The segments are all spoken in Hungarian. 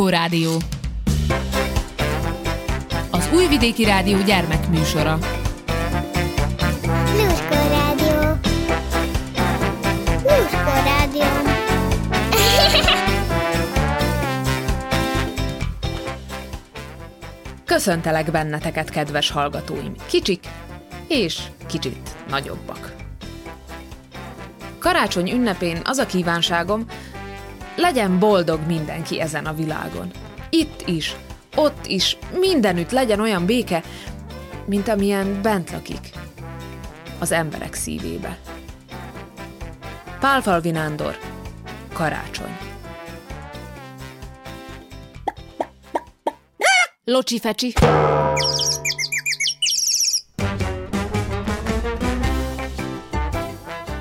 Lluskó Rádió. Az Újvidéki Rádió gyermekműsora. Lluskó Rádió. Lluskó Rádió. Köszöntelek benneteket, kedves hallgatóim, kicsik és kicsit nagyobbak. Karácsony ünnepén az a kívánságom, legyen boldog mindenki ezen a világon. Itt is, ott is, mindenütt legyen olyan béke, mint amilyen bent lakik, az emberek szívébe. Pálfalvi Nándor, Karácsony. Locsi fecsi.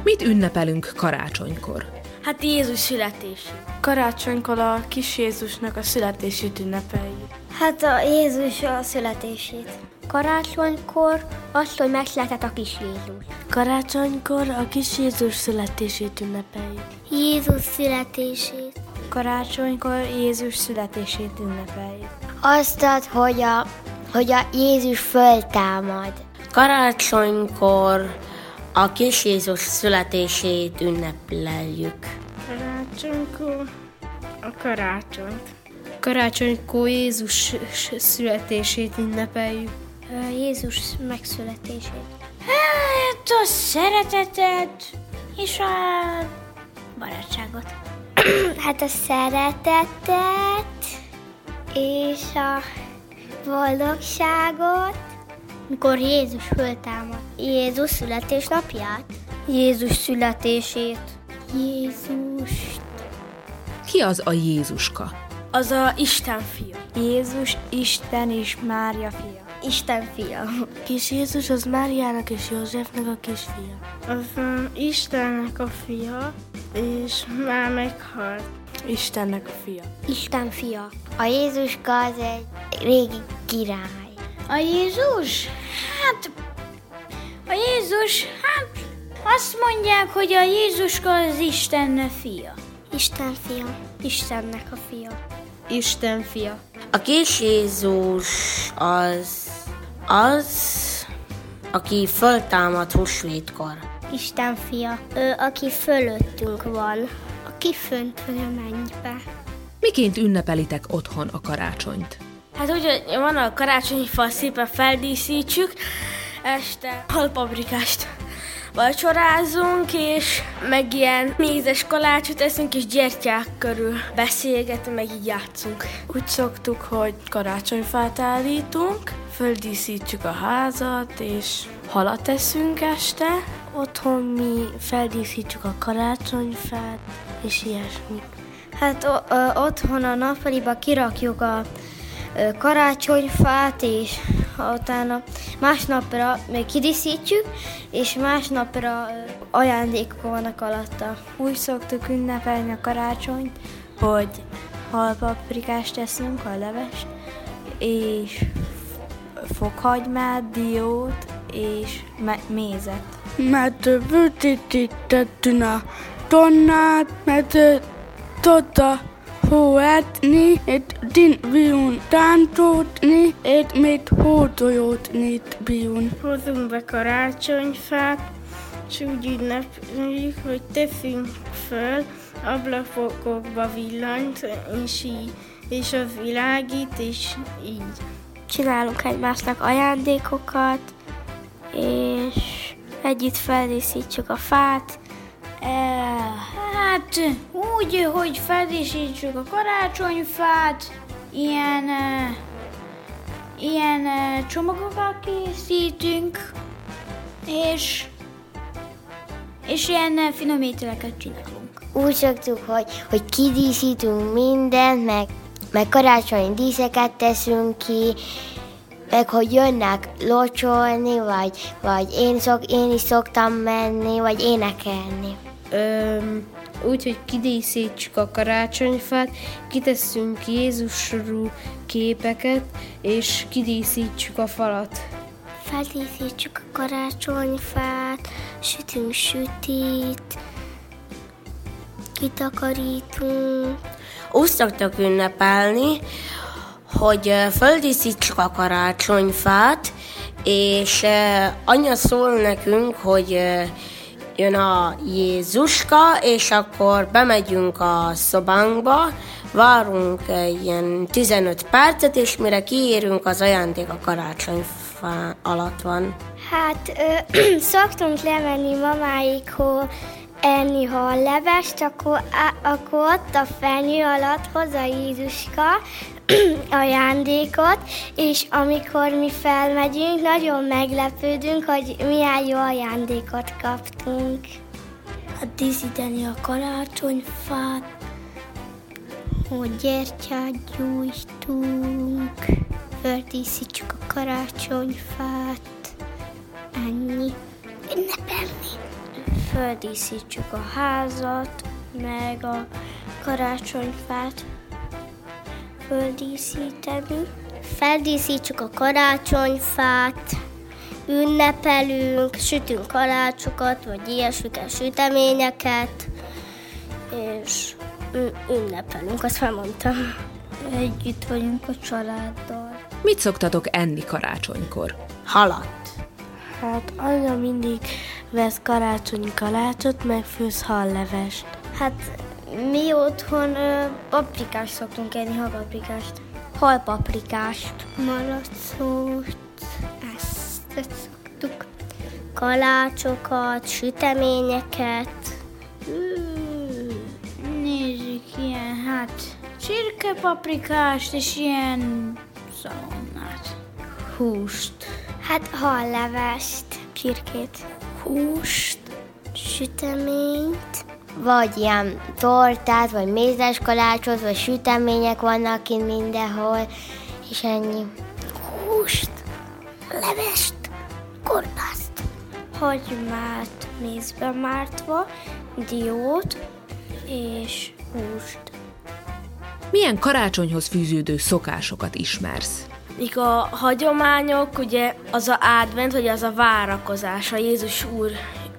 Mit ünnepelünk karácsonykor? Hát Jézus születését. Karácsonykor a kis Jézusnak a születését ünnepeljük. Hát a Jézus a születését. Karácsonykor azt, hogy megszületett a kis Jézus. Karácsonykor a kis Jézus születését ünnepeljük. Jézus születését. Karácsonykor Jézus születését ünnepeljük. Azt ad, hogy a, hogy a Jézus föltámad. Karácsonykor a kis Jézus születését ünnepleljük. Karácsonykor a karácsonyt. Karácsonykor Jézus születését ünnepeljük. Jézus megszületését. Hát a szeretetet és a barátságot. Hát a szeretetet és a boldogságot. Mikor Jézus föltámad. Jézus születésnapját. Jézus születését. Jézus. Ki az a Jézuska? Az a Isten fia. Jézus Isten és Mária fia. Isten fia. Kis Jézus az Máriának és Józsefnek a kisfia. Az um, Istennek a fia, és már meghalt. Istennek a fia. Isten fia. A Jézuska az egy régi király. A Jézus? Hát... A Jézus, hát... Azt mondják, hogy a Jézuska az Isten fia. Isten fia. Istennek a fia. Isten fia. A kis Jézus az az, aki föltámad húsvétkor. Isten fia. Ő, aki fölöttünk van. Aki fönt van a mennybe. Miként ünnepelitek otthon a karácsonyt? Hát úgy, hogy van a karácsonyi fa, szépen feldíszítsük, este halpabrikást vacsorázunk, és meg ilyen mézes kalácsot eszünk, és gyertyák körül beszélgetünk, meg így játszunk. Úgy szoktuk, hogy karácsonyfát állítunk, földíszítjük a házat, és halat eszünk este. Otthon mi feldíszítjük a karácsonyfát, és ilyesmi. Hát o- ö, otthon a nappaliba kirakjuk a karácsonyfát, és utána másnapra még kidíszítjük, és másnapra ajándékok vannak alatta. Úgy szoktuk ünnepelni a karácsonyt, hogy halpaprikást teszünk, a levest, és fokhagymát, diót és me- mézet. Mert vütítettünk a tonnát, mert tudta hóetni, et din viun tántótni, et mit hótojótnit biun. Hozunk be karácsonyfát, és úgy ünnepeljük, hogy teszünk föl ablakokba villanyt, és így, és az világít, és így. Csinálunk egymásnak ajándékokat, és együtt feldíszítjük a fát. Hát úgy, hogy feldíszítsük a karácsonyfát, ilyen, uh, ilyen uh, csomagokat készítünk, és, és ilyen uh, finom ételeket csinálunk. Úgy szoktuk, hogy, hogy kidíszítünk mindent, meg, meg karácsonyi díszeket teszünk ki, meg hogy jönnek locsolni, vagy, vagy én, szok, én is szoktam menni, vagy énekelni. Úgy, hogy kidíszítsük a karácsonyfát, kitesszünk Jézusról képeket, és kidíszítsük a falat. Feldíszítjük a karácsonyfát, sütünk sütit, kitakarítunk. úgy szoktak ünnepelni, hogy földíszítsük a karácsonyfát, és anya szól nekünk, hogy jön a Jézuska, és akkor bemegyünk a szobánkba, várunk ilyen 15 percet, és mire kiérünk, az ajándék a karácsonyfa alatt van. Hát ö, szoktunk lemenni mamáikhoz enni levest, akkor, á, akkor ott a fenyő alatt hoz a Jézuska ajándékot, és amikor mi felmegyünk, nagyon meglepődünk, hogy milyen jó ajándékot kaptunk. Hát díszíteni a karácsonyfát, hogy gyertyát gyújtunk, földíszítsük a karácsonyfát, ennyi. Ünnepelni. Földíszítsük a házat, meg a karácsonyfát földíszíteni. Feldíszítsük a karácsonyfát, ünnepelünk, sütünk kalácsokat, vagy ilyesmiket, süteményeket, és ünnepelünk, azt már mondtam. Együtt vagyunk a családdal. Mit szoktatok enni karácsonykor? Halat. Hát anya mindig vesz karácsonyi kalácsot, meg főz hallevest. Hát mi otthon ö, paprikást szoktunk enni, halpaprikást. Halpaprikást. Malacot, ezt, ezt szoktuk. Kalácsokat, süteményeket. Nézzük, ilyen, hát csirkepaprikást és ilyen szalonnát. Húst. Hát hallevest, csirkét. Húst, süteményt, vagy ilyen tortát, vagy mézes kalácsot, vagy sütemények vannak kint mindenhol, és ennyi. Húst, levest, kolbászt. Hagymát mézbe mártva, diót és húst. Milyen karácsonyhoz fűződő szokásokat ismersz? Mik a hagyományok, ugye az a advent, vagy az a várakozás, a Jézus úr,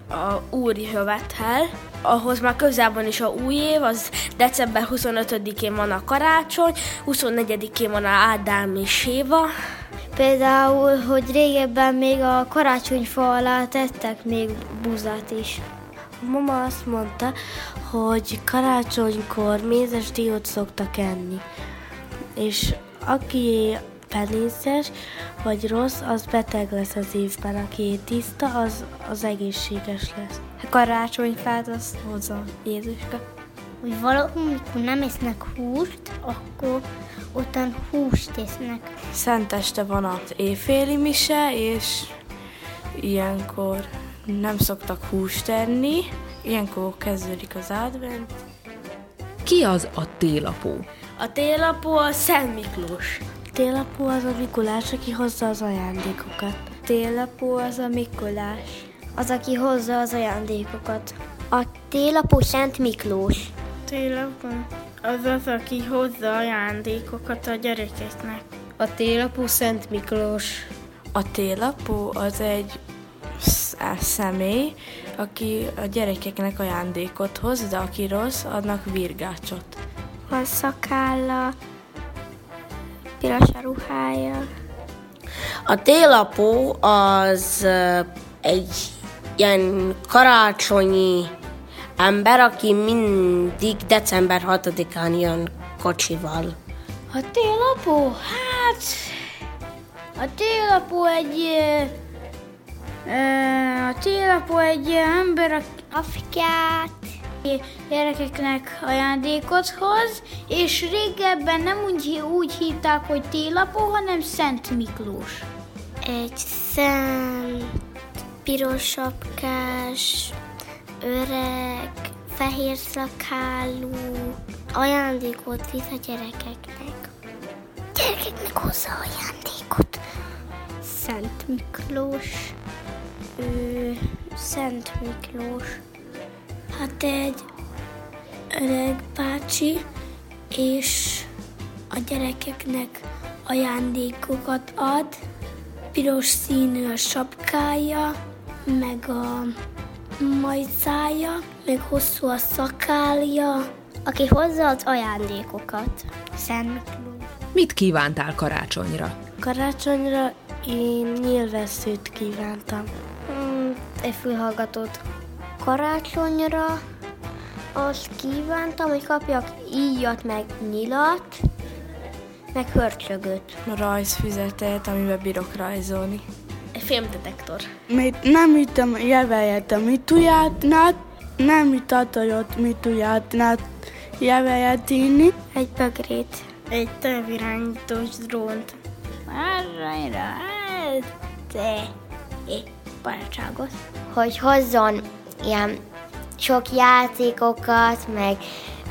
a úr jövet el. Ahhoz már közelben is a új év, az december 25-én van a karácsony, 24-én van a Ádám és Éva. Például, hogy régebben még a karácsonyfa alá tettek még buzát is. A mama azt mondta, hogy karácsonykor mézes diót szoktak enni. És aki penészes vagy rossz, az beteg lesz az évben. Aki tiszta, az, az egészséges lesz. A karácsonyfát azt hozza Jézuska. Hogy valahol, mikor nem esznek húst, akkor ottan húst esznek. Szenteste van az éjféli mise, és ilyenkor nem szoktak húst enni. Ilyenkor kezdődik az advent. Ki az a télapó? A télapó a Szent Miklós. Télapó az a Mikulás, aki hozza az ajándékokat. Télapó az a Mikulás. Az, aki hozza az ajándékokat. A télapó Szent Miklós. Télapó az az, aki hozza ajándékokat a gyerekeknek. A télapó Szent Miklós. A télapó az egy sz- személy, aki a gyerekeknek ajándékot hoz, de aki rossz, adnak virgácsot. Van szakálla, piros a ruhája. A télapó az egy ilyen karácsonyi ember, aki mindig december 6-án jön kocsival. A télapó? Hát... A télapó egy... A télapó egy ember, aki Afrikát. Gyerekeknek ajándékot hoz, és régebben nem úgy, úgy hívták, hogy télapó, hanem Szent Miklós. Egy szent, piros sapkás, öreg, fehér szakálú ajándékot visz a gyerekeknek. Gyerekeknek hozza ajándékot. Szent Miklós. Ő, Szent Miklós. Hát egy öreg bácsi, és a gyerekeknek ajándékokat ad. Piros színű a sapkája, meg a majszája, meg hosszú a szakálja, aki hozza az ajándékokat. Szent Miklós. Mit kívántál karácsonyra? Karácsonyra én nyilvesszőt kívántam. Hmm, egy fülhallgatót. Karácsonyra azt kívántam, hogy kapjak íjat, meg nyilat, meg hörcsögöt. Rajzfüzetet, amiben bírok rajzolni. Egy filmdetektor. Mit nem ütöm jevejet, mit tujátnát, nem ütatajot, mit tujátnát, jevejet inni. Egy bögrét. Egy távirányítós drónt. Arra, te, barátságot. Hogy hozzon ilyen sok játékokat, meg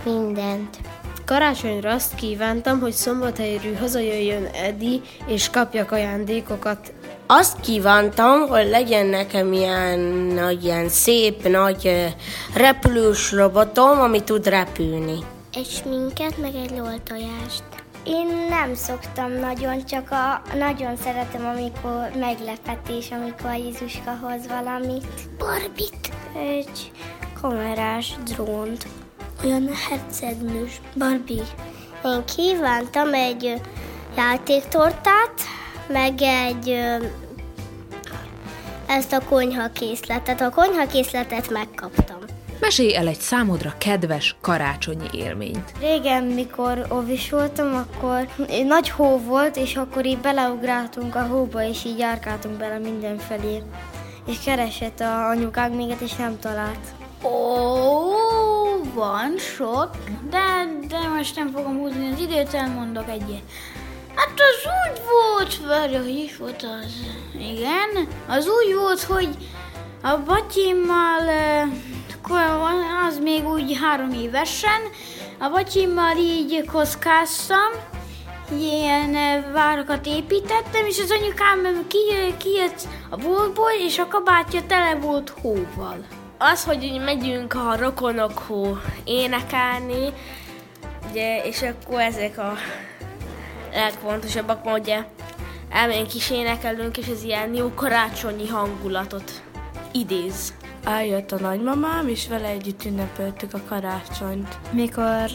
mindent. Karácsonyra azt kívántam, hogy szombathelyről hazajöjjön Edi, és kapjak ajándékokat. Azt kívántam, hogy legyen nekem ilyen, nagy, ilyen szép, nagy repülős robotom, ami tud repülni. Egy sminket, meg egy loltojást. Én nem szoktam nagyon, csak a, nagyon szeretem, amikor meglepetés, amikor Jézuska hoz valamit. Barbit. Egy kamerás drónt. Olyan hercegnős. Barbie. Én kívántam egy játéktortát, meg egy ezt a konyhakészletet. A konyhakészletet megkaptam. Mesélj el egy számodra kedves karácsonyi élményt. Régen, mikor óvis voltam, akkor nagy hó volt, és akkor így beleugráltunk a hóba, és így járkáltunk bele mindenfelé. És keresett a anyukánk minket, és nem talált. Ó, van sok, de, de most nem fogom húzni az időt, elmondok egyet. Hát az úgy volt, várj, hogy is volt az? Igen, az úgy volt, hogy a batyimmal, eh, akkor az még úgy három évesen, a batyimmal így kockáztam, ilyen eh, várakat építettem, és az anyukám ki- kijött a boltból, és a kabátja tele volt hóval. Az, hogy megyünk a rokonokhoz énekelni, ugye, és akkor ezek a legfontosabbak, mert ugye elmegyünk is énekelünk, és ez ilyen jó karácsonyi hangulatot idéz. Eljött a nagymamám, és vele együtt ünnepeltük a karácsonyt. Mikor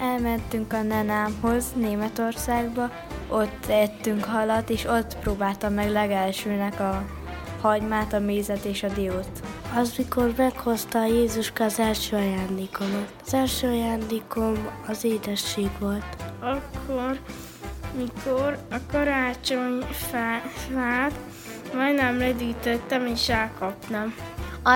elmentünk a nenámhoz Németországba, ott ettünk halat, és ott próbáltam meg legelsőnek a hagymát, a mézet és a diót. Az, mikor meghozta Jézuska az első ajándékomat. Az első ajándékom az édesség volt. Akkor, mikor a karácsonyfát majdnem ledítettem és elkaptam.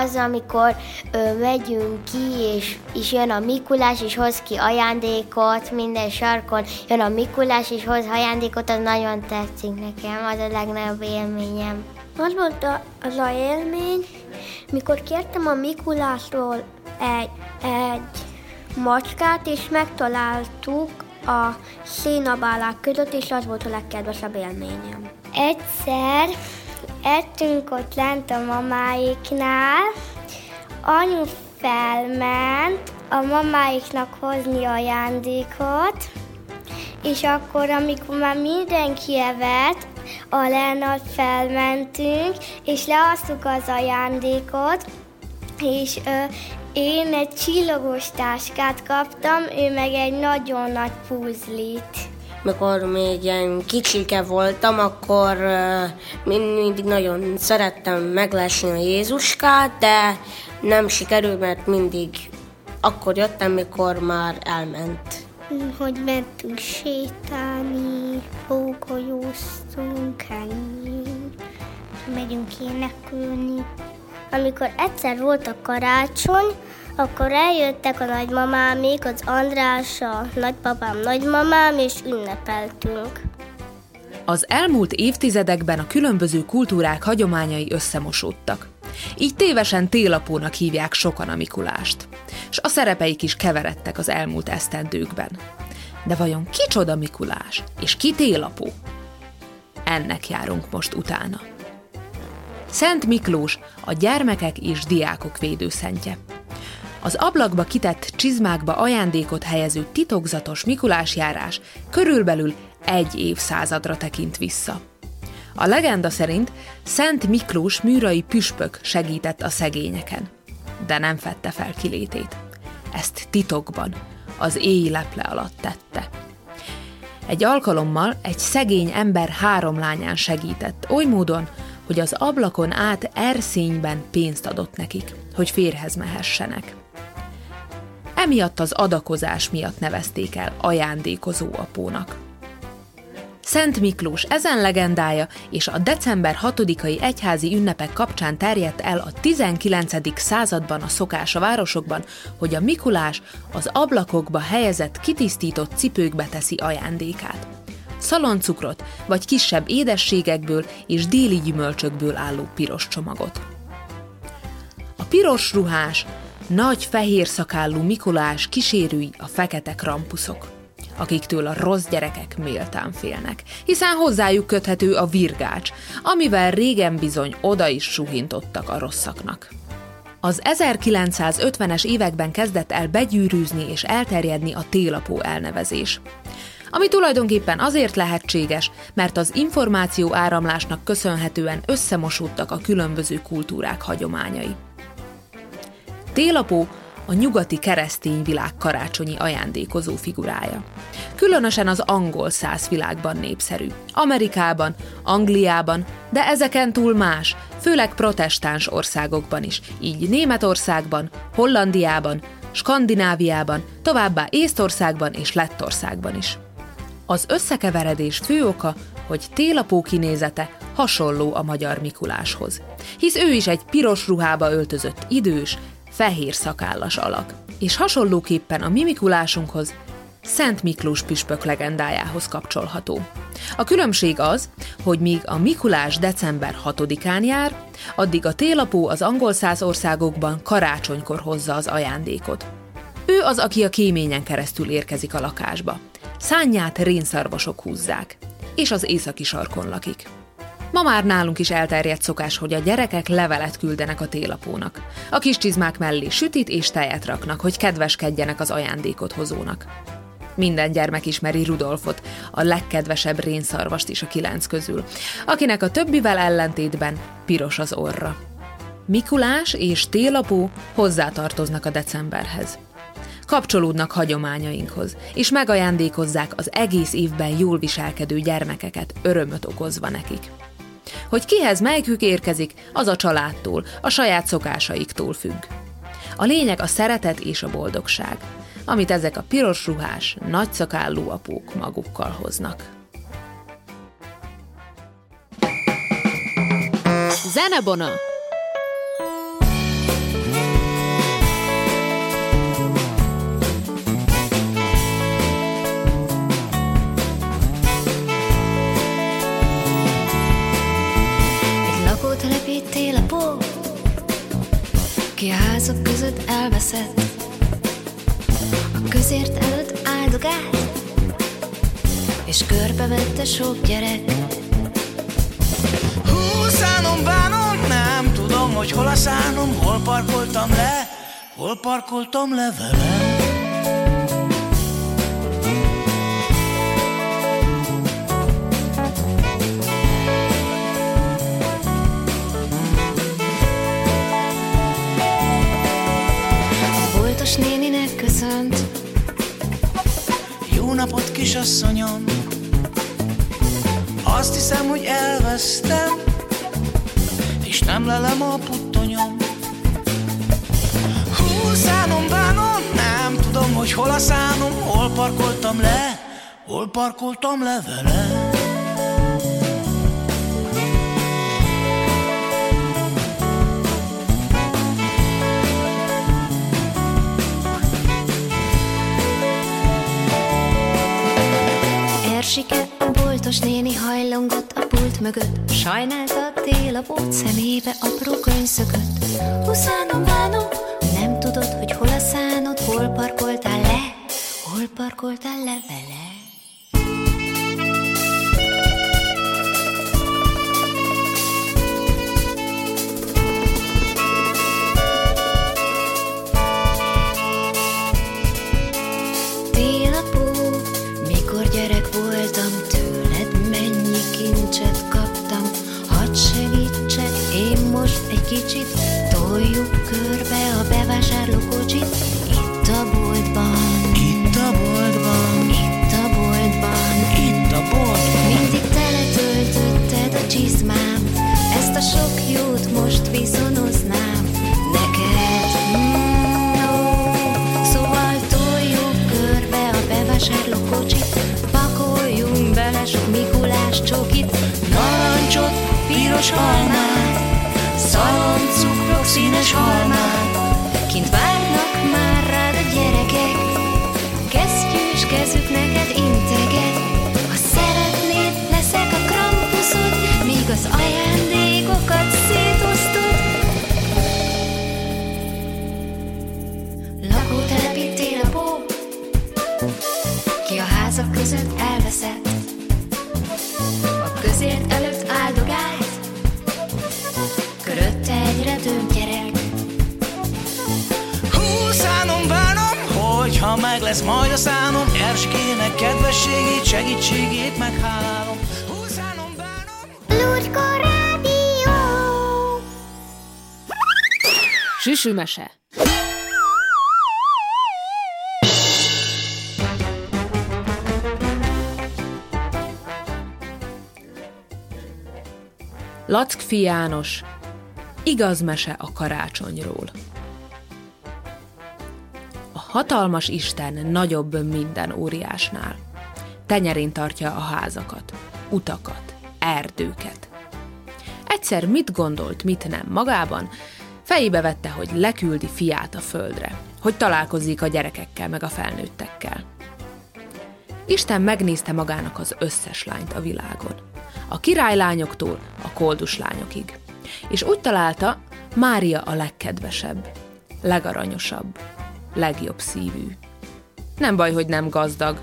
Az, amikor ö, megyünk ki, és, és jön a Mikulás, és hoz ki ajándékot, minden sarkon jön a Mikulás, és hoz ajándékot, az nagyon tetszik nekem, az a legnagyobb élményem. Az volt a, az a élmény, mikor kértem a Mikulásról egy, egy macskát, és megtaláltuk a szénabálák között, és az volt a legkedvesebb élményem. Egyszer ettünk ott lent a mamáiknál, anyu felment a mamáiknak hozni ajándékot, és akkor, amikor már mindenki evett, a Lennart felmentünk, és leasztuk az ajándékot, és ö, én egy csillogos táskát kaptam, ő meg egy nagyon nagy puzlit. Mikor még ilyen kicsike voltam, akkor mindig nagyon szerettem meglesni a Jézuskát, de nem sikerült, mert mindig akkor jöttem, mikor már elment. Hogy mentünk sétálni, pókolyóztunk, ennyi. Megyünk énekelni. Amikor egyszer volt a karácsony, akkor eljöttek a nagymamámék, az András, a nagypapám, nagymamám, és ünnepeltünk. Az elmúlt évtizedekben a különböző kultúrák hagyományai összemosódtak. Így tévesen télapónak hívják sokan a Mikulást, és a szerepeik is keveredtek az elmúlt esztendőkben. De vajon kicsoda Mikulás, és ki télapó? Ennek járunk most utána. Szent Miklós a gyermekek és diákok védőszentje. Az ablakba kitett csizmákba ajándékot helyező titokzatos Mikulás járás körülbelül egy évszázadra tekint vissza. A legenda szerint Szent Miklós műrai püspök segített a szegényeken, de nem fette fel kilétét. Ezt titokban, az éj leple alatt tette. Egy alkalommal egy szegény ember három lányán segített, oly módon, hogy az ablakon át erszényben pénzt adott nekik, hogy férhez mehessenek. Emiatt az adakozás miatt nevezték el ajándékozó apónak. Szent Miklós ezen legendája és a december 6-ai egyházi ünnepek kapcsán terjedt el a 19. században a szokás a városokban, hogy a Mikulás az ablakokba helyezett kitisztított cipőkbe teszi ajándékát. Szaloncukrot vagy kisebb édességekből és déli gyümölcsökből álló piros csomagot. A piros ruhás, nagy fehér szakállú Mikulás kísérői a fekete krampuszok akiktől a rossz gyerekek méltán félnek, hiszen hozzájuk köthető a virgács, amivel régen bizony oda is suhintottak a rosszaknak. Az 1950-es években kezdett el begyűrűzni és elterjedni a télapó elnevezés ami tulajdonképpen azért lehetséges, mert az információ áramlásnak köszönhetően összemosódtak a különböző kultúrák hagyományai. Télapó a nyugati keresztény világ karácsonyi ajándékozó figurája. Különösen az angol száz világban népszerű. Amerikában, Angliában, de ezeken túl más, főleg protestáns országokban is, így Németországban, Hollandiában, Skandináviában, továbbá Észtországban és Lettországban is. Az összekeveredés fő oka, hogy télapó kinézete hasonló a magyar Mikuláshoz, hisz ő is egy piros ruhába öltözött idős, fehér szakállas alak, és hasonlóképpen a mimikulásunkhoz Szent Miklós püspök legendájához kapcsolható. A különbség az, hogy míg a Mikulás december 6-án jár, addig a télapó az angol száz országokban karácsonykor hozza az ajándékot. Ő az, aki a kéményen keresztül érkezik a lakásba. Szányát rénszarvasok húzzák, és az északi sarkon lakik. Ma már nálunk is elterjedt szokás, hogy a gyerekek levelet küldenek a télapónak. A kis csizmák mellé sütit és tejet raknak, hogy kedveskedjenek az ajándékot hozónak. Minden gyermek ismeri Rudolfot, a legkedvesebb rénszarvast is a kilenc közül, akinek a többivel ellentétben piros az orra. Mikulás és télapó hozzátartoznak a decemberhez. Kapcsolódnak hagyományainkhoz, és megajándékozzák az egész évben jól viselkedő gyermekeket, örömöt okozva nekik. Hogy kihez melyikük érkezik, az a családtól, a saját szokásaiktól függ. A lényeg a szeretet és a boldogság, amit ezek a piros ruhás, nagyszakállú apók magukkal hoznak. Zenebona! Ki a házak között elveszett A közért előtt áldogált És körbevette sok gyerek. Hú, szánom, bánom, nem tudom, hogy hol a szánom Hol parkoltam le, hol parkoltam le velem napot, kisasszonyom. Azt hiszem, hogy elvesztem És nem lelem a puttonyom. Hú, szánom, bánom, nem tudom, hogy hol a szánom Hol parkoltam le, hol parkoltam le vele Ersike, a boltos néni hajlongott a pult mögött, sajnálta a tél a bót szemébe apró könyszökött. Huszánom, bánom, nem tudod, hogy hol a szánod, hol parkoltál le, hol parkoltál le vele. Segítségét meghálálom Húszánom Lucska Rádió! Süsümese. Lackfi János Igaz mese a karácsonyról A hatalmas Isten nagyobb minden óriásnál. Tenyerén tartja a házakat, utakat, erdőket. Egyszer mit gondolt, mit nem magában, fejébe vette, hogy leküldi fiát a földre, hogy találkozik a gyerekekkel meg a felnőttekkel. Isten megnézte magának az összes lányt a világon. A királylányoktól a koldus lányokig. És úgy találta, Mária a legkedvesebb, legaranyosabb, legjobb szívű. Nem baj, hogy nem gazdag.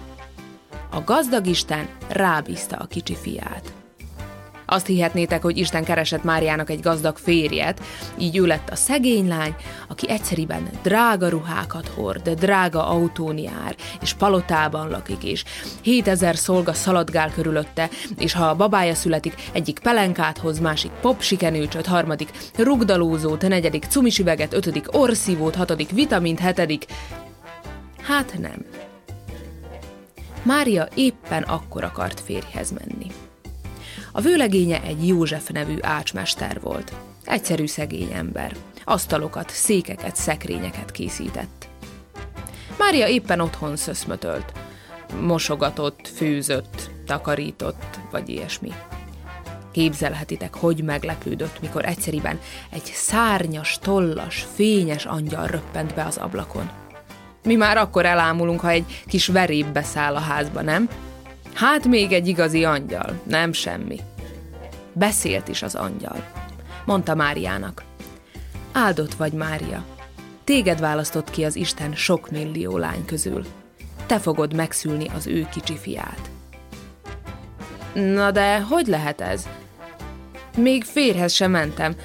A gazdag Isten rábízta a kicsi fiát. Azt hihetnétek, hogy Isten keresett Máriának egy gazdag férjet, így ő lett a szegény lány, aki egyszeriben drága ruhákat hord, drága autón jár, és palotában lakik, és 7000 szolga szaladgál körülötte, és ha a babája születik, egyik pelenkát hoz, másik popsikenőcsöt, harmadik rugdalózót, negyedik cumisüveget, ötödik orszívót, hatodik vitamint, hetedik... Hát nem. Mária éppen akkor akart férjhez menni. A vőlegénye egy József nevű ácsmester volt. Egyszerű szegény ember. Asztalokat, székeket, szekrényeket készített. Mária éppen otthon szöszmötölt. Mosogatott, főzött, takarított, vagy ilyesmi. Képzelhetitek, hogy meglepődött, mikor egyszeriben egy szárnyas, tollas, fényes angyal röppent be az ablakon. Mi már akkor elámulunk, ha egy kis veréb beszáll a házba, nem? Hát még egy igazi angyal, nem semmi. Beszélt is az angyal. Mondta Máriának. Áldott vagy, Mária. Téged választott ki az Isten sok millió lány közül. Te fogod megszülni az ő kicsi fiát. Na de hogy lehet ez? Még férhez sem mentem,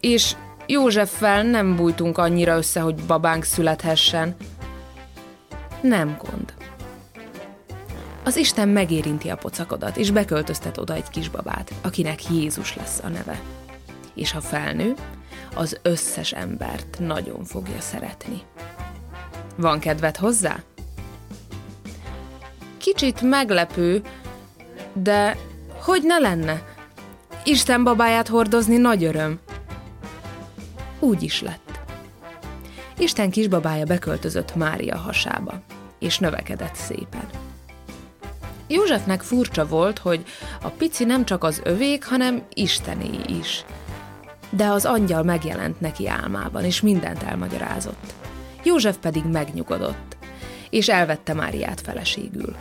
és Józseffel nem bújtunk annyira össze, hogy babánk születhessen. Nem gond. Az Isten megérinti a pocakodat, és beköltöztet oda egy kisbabát, akinek Jézus lesz a neve. És ha felnő, az összes embert nagyon fogja szeretni. Van kedved hozzá? Kicsit meglepő, de hogy ne lenne? Isten babáját hordozni nagy öröm. Úgy is lett. Isten kisbabája beköltözött Mária hasába, és növekedett szépen. Józsefnek furcsa volt, hogy a pici nem csak az övék, hanem Istené is. De az angyal megjelent neki álmában, és mindent elmagyarázott. József pedig megnyugodott, és elvette Máriát feleségül.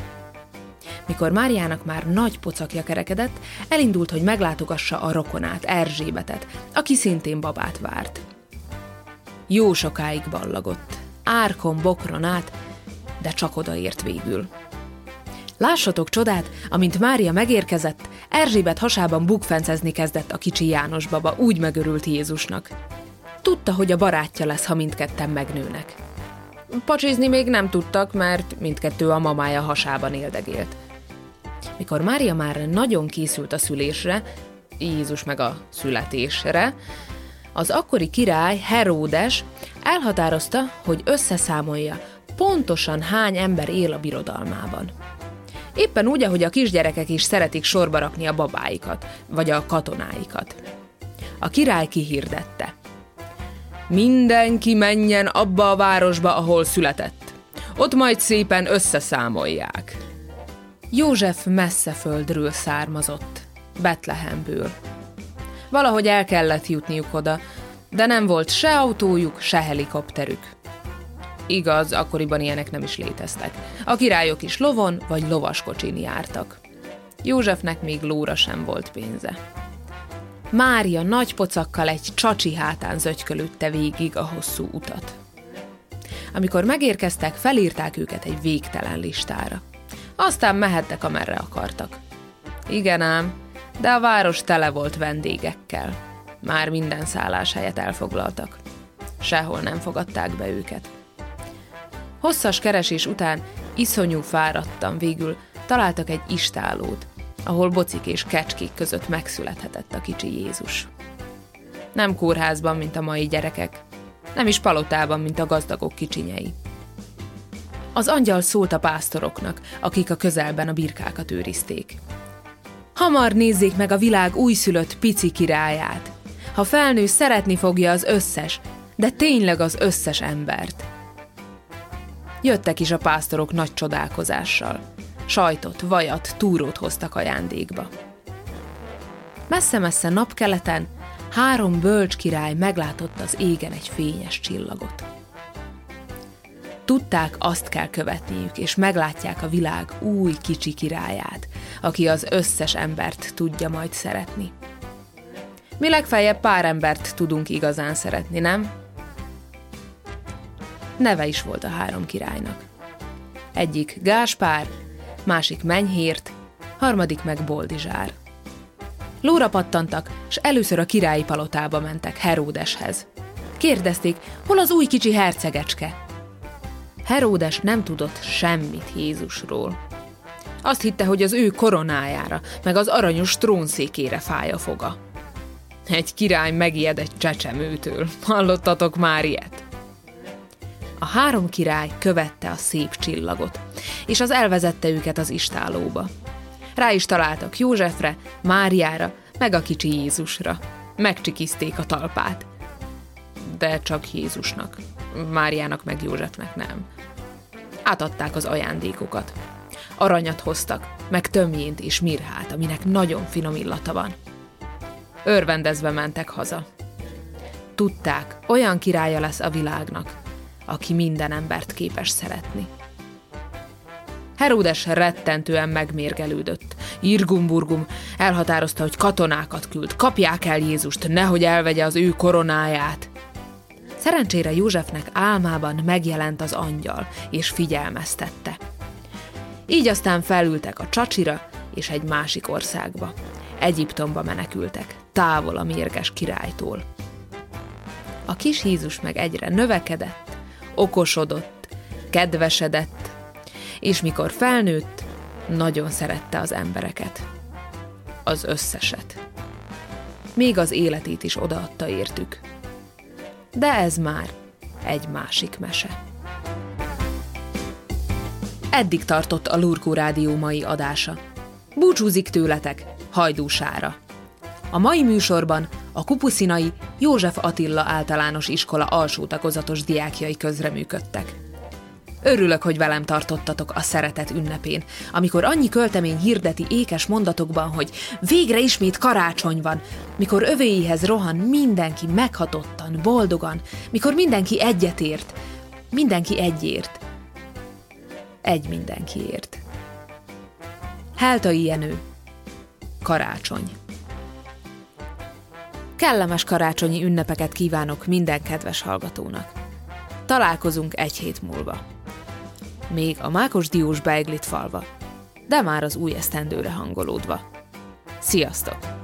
Mikor Máriának már nagy pocakja kerekedett, elindult, hogy meglátogassa a rokonát, Erzsébetet, aki szintén babát várt. Jó sokáig ballagott, árkon, bokron át, de csak odaért végül. Lássatok csodát, amint Mária megérkezett, Erzsébet hasában bukfencezni kezdett a kicsi János baba, úgy megörült Jézusnak. Tudta, hogy a barátja lesz, ha mindketten megnőnek. Pacsizni még nem tudtak, mert mindkettő a mamája hasában éldegélt. Mikor Mária már nagyon készült a szülésre, Jézus meg a születésre, az akkori király Heródes elhatározta, hogy összeszámolja, pontosan hány ember él a birodalmában. Éppen úgy, ahogy a kisgyerekek is szeretik sorba rakni a babáikat, vagy a katonáikat. A király kihirdette. Mindenki menjen abba a városba, ahol született. Ott majd szépen összeszámolják. József messze földről származott, Betlehemből. Valahogy el kellett jutniuk oda, de nem volt se autójuk, se helikopterük. Igaz, akkoriban ilyenek nem is léteztek. A királyok is lovon vagy lovaskocsin jártak. Józsefnek még lóra sem volt pénze. Mária nagy pocakkal egy csacsi hátán zögykölütte végig a hosszú utat. Amikor megérkeztek, felírták őket egy végtelen listára. Aztán mehettek, amerre akartak. Igen ám, de a város tele volt vendégekkel. Már minden szálláshelyet elfoglaltak. Sehol nem fogadták be őket. Hosszas keresés után iszonyú fáradtam végül találtak egy istálót, ahol bocik és kecskék között megszülethetett a kicsi Jézus. Nem kórházban, mint a mai gyerekek, nem is palotában, mint a gazdagok kicsinyei. Az angyal szólt a pásztoroknak, akik a közelben a birkákat őrizték. Hamar nézzék meg a világ újszülött pici királyát. Ha felnő, szeretni fogja az összes, de tényleg az összes embert. Jöttek is a pásztorok nagy csodálkozással. Sajtot, vajat, túrót hoztak ajándékba. Messze-messze napkeleten három bölcs király meglátott az égen egy fényes csillagot. Tudták, azt kell követniük, és meglátják a világ új kicsi királyát, aki az összes embert tudja majd szeretni. Mi legfeljebb pár embert tudunk igazán szeretni, nem? Neve is volt a három királynak. Egyik Gáspár, másik Menyhért, harmadik meg Boldizsár. Lóra pattantak, és először a királyi palotába mentek Heródeshez. Kérdezték, hol az új kicsi hercegecske. Heródes nem tudott semmit Jézusról. Azt hitte, hogy az ő koronájára, meg az aranyos trónszékére fáj a foga. Egy király megijed egy csecsemőtől. Hallottatok már ilyet? A három király követte a szép csillagot, és az elvezette őket az istálóba. Rá is találtak Józsefre, Máriára, meg a kicsi Jézusra. Megcsikizték a talpát. De csak Jézusnak. Máriának meg Józsefnek nem. Átadták az ajándékokat. Aranyat hoztak, meg tömjént és mirhát, aminek nagyon finom illata van. Örvendezve mentek haza. Tudták, olyan királya lesz a világnak, aki minden embert képes szeretni. Heródes rettentően megmérgelődött. Irgumburgum elhatározta, hogy katonákat küld, kapják el Jézust, nehogy elvegye az ő koronáját. Szerencsére Józsefnek álmában megjelent az angyal, és figyelmeztette. Így aztán felültek a csacsira és egy másik országba. Egyiptomba menekültek, távol a mérges királytól. A kis Jézus meg egyre növekedett, okosodott, kedvesedett, és mikor felnőtt, nagyon szerette az embereket. Az összeset. Még az életét is odaadta értük. De ez már egy másik mese. Eddig tartott a Lurkó Rádió mai adása. Búcsúzik tőletek, hajdúsára. A mai műsorban a Kupuszinai József Attila általános iskola alsó tagozatos diákjai közreműködtek. Örülök, hogy velem tartottatok a szeretet ünnepén, amikor annyi költemény hirdeti ékes mondatokban, hogy végre ismét karácsony van, mikor övéihez rohan mindenki meghatottan, boldogan, mikor mindenki egyetért, mindenki egyért, egy mindenkiért. Heltai Jenő Karácsony Kellemes karácsonyi ünnepeket kívánok minden kedves hallgatónak. Találkozunk egy hét múlva. Még a Mákos Diós beiglit falva, de már az új esztendőre hangolódva. Sziasztok!